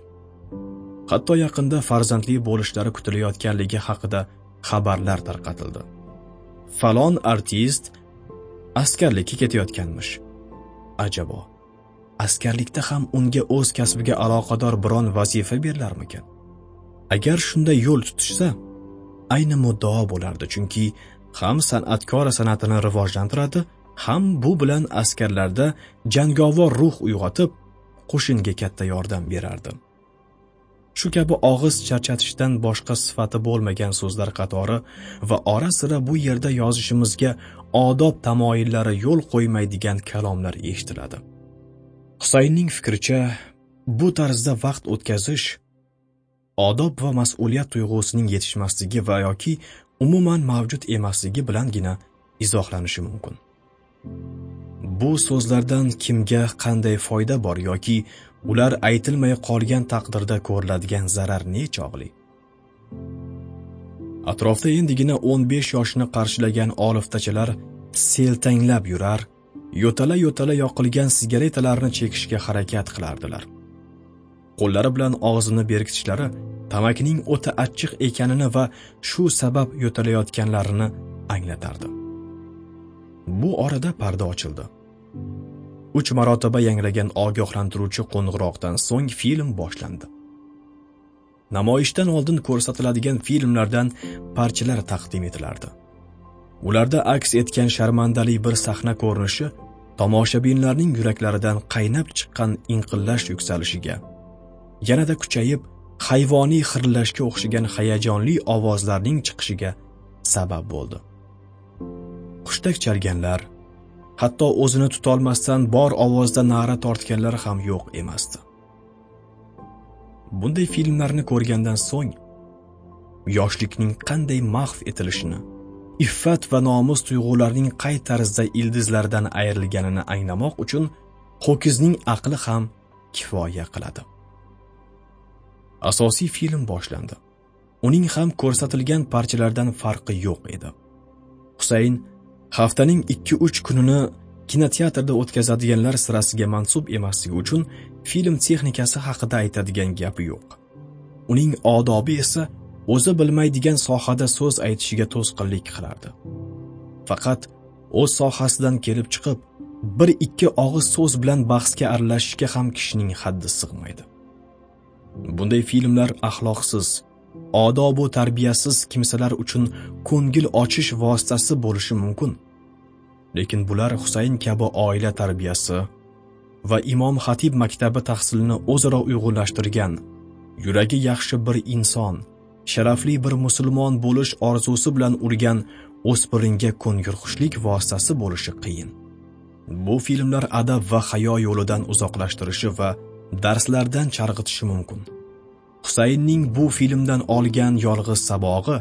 Hatto yaqinda farzandli bo'lishlari kutilayotganligi haqida xabarlar tarqatildi. Falon artist askarlikka ketayotganmish. Ajabo askarlikda ham unga o'z kasbiga aloqador biron vazifa berilarmikan? Agar shunday yo'l tutishsa ayni muddao bo'lardi chunki ham san'atkor san'atini rivojlantiradi ham bu bilan askarlarda jangovar ruh uyg'otib qo'shinga katta yordam berardi shu kabi og'iz charchatishdan boshqa sifati bo'lmagan so'zlar qatori va ora sira bu yerda yozishimizga odob tamoyillari yo'l qo'ymaydigan kalomlar eshitiladi. Husaynning fikricha bu tarzda vaqt o'tkazish odob va mas'uliyat tuyg'usining yetishmasligi va yoki umuman mavjud emasligi bilangina izohlanishi mumkin. Bu so'zlardan kimga qanday foyda bor yoki ular aytilmay qolgan taqdirda ko'riladigan zarar nechog'li atrofda endigina 15 yoshni qarshilagan oliftachilar seltanglab yurar yo'tala yo'tala yoqilgan sigaretalarni chekishga harakat qilardilar. Qo'llari bilan og'zini berkitishlari tamakining o'ta achchiq ekanini va shu sabab yo'talayotganlarini anglatardi. Bu orada parda ochildi. Uch marotaba yangragan ogohlantiruvchi qo'ng'iroqdan so'ng film boshlandi. Namoyishdan oldin ko'rsatiladigan filmlardan parchalar taqdim etilardi. Ularda aks etgan sharmandali bir sahna ko'rinishi tomoshabinlarning yuraklaridan qaynab chiqqan inqillash yuksalishiga yanada kuchayib hayvoniy xirillashga o'xshagan hayajonli ovozlarning chiqishiga sabab bo'ldi. Hushtak chalganlar hatto o'zini tutolmasdan bor ovozda na'ra tortganlar ham yo'q emasdi. Bunday filmlarni ko'rgandan so'ng yoshlikning qanday mahv etilishini iffat va nomus tuyg'ularining qay tarzda ildizlardan ayrilganini anglamoq uchun ho'kizning aqli ham kifoya qiladi. Asosiy film boshlandi. Uning ham ko'rsatilgan parchalardan farqi yo'q edi. Husayn haftaning 2-3 kunini kinoteatrda o'tkazadiganlar sirasiga mansub emasligi uchun film texnikasi haqida aytadigan gapi yo'q. Uning odobi esa o'zi bilmaydigan sohada so'z aytishiga to'sqinlik qilardi. Faqat o'z sohasidan kelib chiqib bir ikki og'iz so'z bilan bahsga aralashishga ham kishining haddi sig'maydi. Bunday filmlar axloqsiz odobu tarbiyasiz kimsalar uchun ko'ngil ochish vositasi bo'lishi mumkin. Lekin bular husayn kabi oila tarbiyasi va imom xatib maktabi tahsilini o'zaro uyg'unlashtirgan yuragi yaxshi bir inson sharafli bir musulmon bo'lish orzusi bilan urgan o'spiringa ko'ngilxushlik vositasi bo'lishi qiyin. Bu filmlar adab va hayo yo'lidan uzoqlashtirishi va darslardan chalg'itishi mumkin. Husaynning bu filmdan olgan yolg'iz sabog'i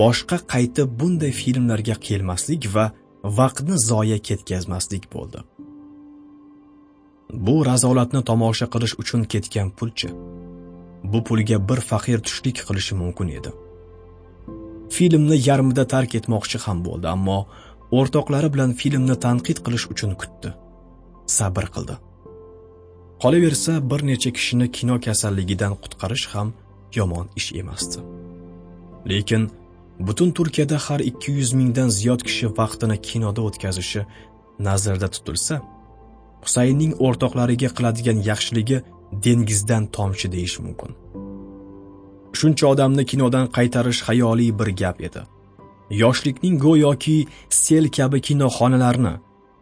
boshqa qaytib bunday filmlarga kelmaslik va vaqtni zoya ketkazmaslik bo'ldi. Bu razolatni tomosha qilish uchun ketgan pulchi. Bu pulga bir faqir tushlik qilishi mumkin edi. Filmni yarmida tark etmoqchi ham bo'ldi ammo o'rtoqlari bilan filmni tanqid qilish uchun kutdi. Sabr qildi. Qolaversa bir necha kishini kino kasalligidan qutqarish ham yomon ish emasdi. Lekin butun turkiyada har 200 mingdan ziyod kishi vaqtini kinoda o'tkazishi nazarda tutilsa husaynning o'rtoqlariga qiladigan yaxshiligi dengizdan tomchi deyish mumkin. Shuncha odamni kinodan qaytarish xayoliy bir gap edi. Yoshlikning go'yoki sel kabi kinoxonalarni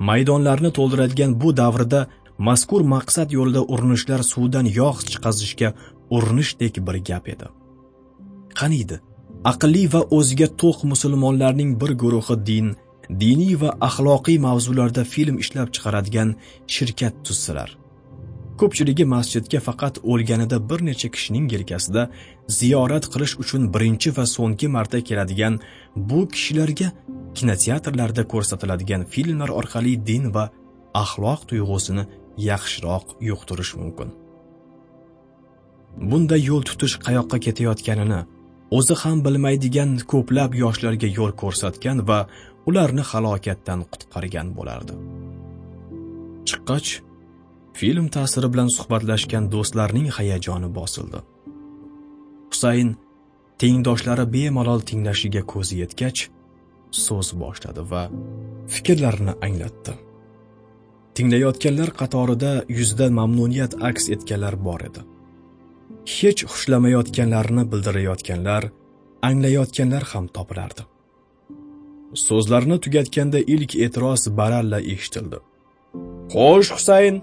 maydonlarni to'ldiradigan bu davrda mazkur maqsad yo'lida urinishlar suvdan yog' chiqazishga urinishdek bir gap edi. Qaniydi aqlli va o'ziga to'q musulmonlarning bir guruhi din diniy va axloqiy mavzularda film ishlab chiqaradigan shirkat tuzsalar ko'pchiligi masjidga faqat o'lganida bir necha kishining yelkasida ziyorat qilish uchun birinchi va so'nggi marta keladigan bu kishilarga kinoteatrlarda ko'rsatiladigan filmlar orqali din va axloq tuyg'usini yaxshiroq yuqtirish mumkin. Bunday yo'l tutish qayoqqa ketayotganini o'zi ham bilmaydigan ko'plab yoshlarga yo'l ko'rsatgan va ularni halokatdan qutqargan bo'lardi. Chiqqach film ta'siri bilan suhbatlashgan do'stlarning hayajoni bosildi. Husayn tengdoshlari bemalol tinglashiga ko'zi yetgach so'z boshladi va fikrlarini anglatdi. Tinglayotganlar qatorida yuzda mamnuniyat aks etganlar bor edi. Hech xushlamayotganlarini bildirayotganlar anglayotganlar ham topilardi so'zlarini tugatganda ilk e'tiroz baralla eshitildi. Xo'sh husayn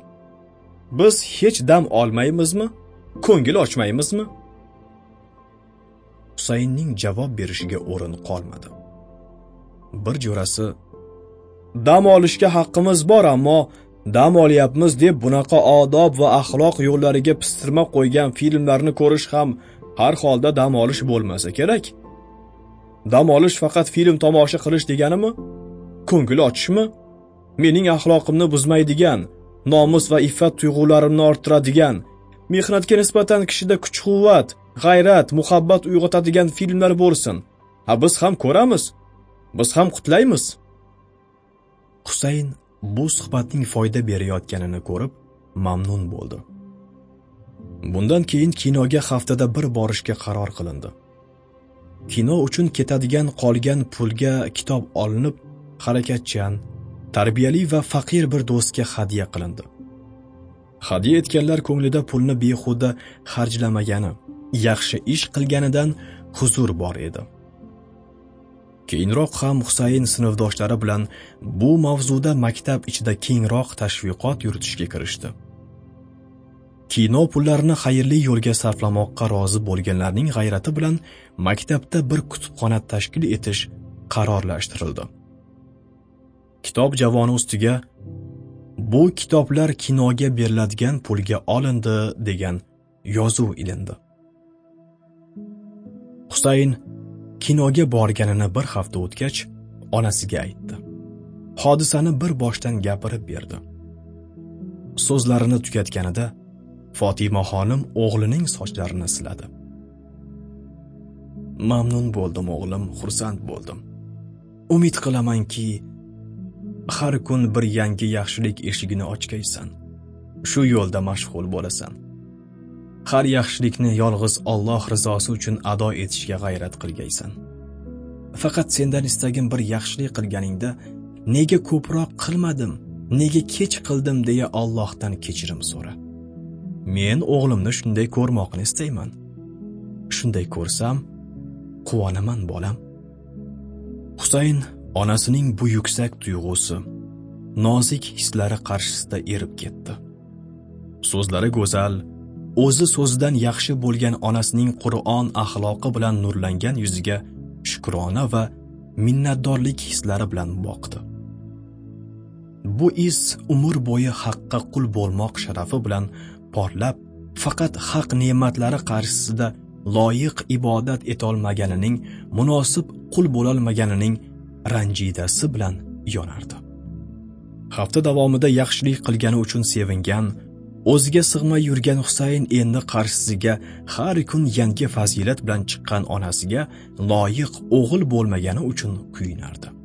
biz hech dam olmaymizmi? Ko'ngil ochmaymizmi? Husaynning javob berishiga o'rin qolmadi. Bir jo'rasi dam olishga haqqimiz bor ammo dam olyapmiz deb bunaqa odob va axloq yo'llariga pistirma qo'ygan filmlarni ko'rish ham har holda dam olish bo'lmasa kerak. Dam olish faqat film tomosha qilish deganimi? Ko'ngil ochishmi? Mening axloqimni buzmaydigan nomus va iffat tuyg'ularimni orttiradigan mehnatga nisbatan kishida kuch quvvat g'ayrat muhabbat uyg'otadigan filmlar bo'lsin. Ha biz ham ko'ramiz biz ham qutlaymiz. Husayn bu suhbatning foyda berayotganini ko'rib mamnun bo'ldi. Bundan keyin kinoga haftada bir borishga qaror qilindi. Kino uchun ketadigan qolgan pulga kitob olinib harakatchan tarbiyali va faqir bir do'stga hadya qilindi. Hadya etganlar ko'nglida pulni behuda xarjlamagani yaxshi ish qilganidan huzur bor edi. Keyinroq ham husayn sinfdoshlari bilan bu mavzuda maktab ichida kengroq tashviqot yuritishga kirishdi. Kino pullarini xayrli yo'lga sarflamoqqa rozi bo'lganlarning g'ayrati bilan maktabda bir kutubxona tashkil etish qarorlashtirildi. Kitob javoni ustiga bu kitoblar kinoga beriladigan pulga olindi degan yozuv ilindi. Husayn kinoga borganini bir hafta o'tgach onasiga aytdi. Hodisani bir boshdan gapirib berdi. So'zlarini tugatganida fotimaxonim o'g'lining sochlarini siladi. Mamnun bo'ldim o'g'lim xursand bo'ldim. Umid qilamanki har kun bir yangi yaxshilik eshigini ochgaysan. Shu yo'lda mashg'ul bo'lasan. Har yaxshilikni yolg'iz Alloh rizosi uchun ado etishga g'ayrat qilgaysan. Faqat sendan istagim bir yaxshilik qilganingda nega ko'proq qilmadim nega kech qildim deya Allohdan kechirim so'ra. Men o'g'limni shunday ko'rmoqni istayman. Shunday ko'rsam quvonaman bolam. Husayn onasining bu yuksak tuyg'usi nozik hislari qarshisida erib ketdi. So'zlari go'zal o'zi so'zidan yaxshi bo'lgan onasining qur'on axloqi bilan nurlangan yuziga shukrona va minnatdorlik hislari bilan boqdi. Bu is umr bo'yi haqqa qul bo'lmoq sharafi bilan porlab faqat haq ne'matlari qarshisida loyiq ibodat etolmaganining munosib qul bo'lolmaganining ranjidasi bilan yonardi. Hafta davomida yaxshilik qilgani uchun sevingan o'ziga sig'may yurgan husayn endi qarshisiga har kun yangi fazilat bilan chiqqan onasiga loyiq o'g'il bo'lmagani uchun kuyinardi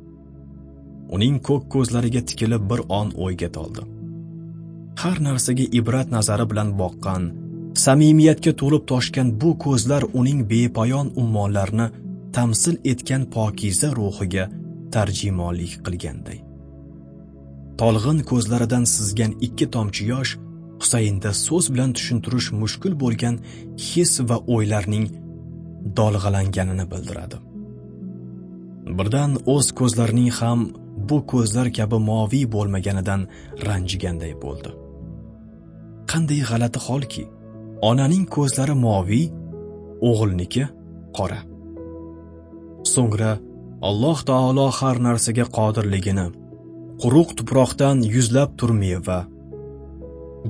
uning ko'k ko'zlariga tikilib bir on o'yga toldi. Har narsaga ibrat nazari bilan boqqan samimiyatga to'lib toshgan bu ko'zlar uning bepoyon ummonlarni tamsil etgan pokiza ruhiga tarjimonlik qilganday. Tolg'in ko'zlaridan sizgan ikki tomchi yosh husaynda so'z bilan tushuntirish mushkul bo'lgan his va o'ylarning dolg'alanganini bildiradi. Birdan o'z ko'zlarining ham bu ko'zlar kabi moviy bo'lmaganidan ranjiganday bo'ldi. Qanday g'alati holki onaning ko'zlari moviy o'g'ilniki qora. So'ngra alloh taolo har narsaga qodirligini quruq tuproqdan yuzlab tur meva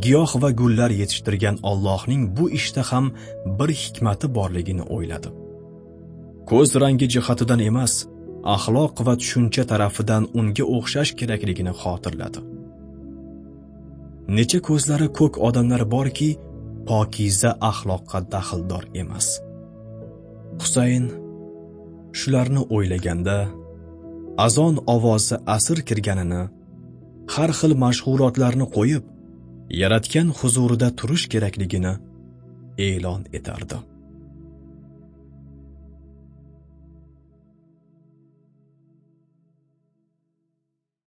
giyoh va gullar yetishtirgan Allohning bu ishda ham bir hikmati borligini o'yladi. Ko'z rangi jihatidan emas, axloq va tushuncha tarafidan unga o'xshash kerakligini xotirladi. Necha ko'zlari ko'k odamlar borki, pokiza axloqqa daxldor emas. Husayn shularni o'ylaganda azon ovozi asr kirganini, har xil mashg'ulotlarni qo'yib, yaratgan huzurida turish kerakligini e'lon etardi.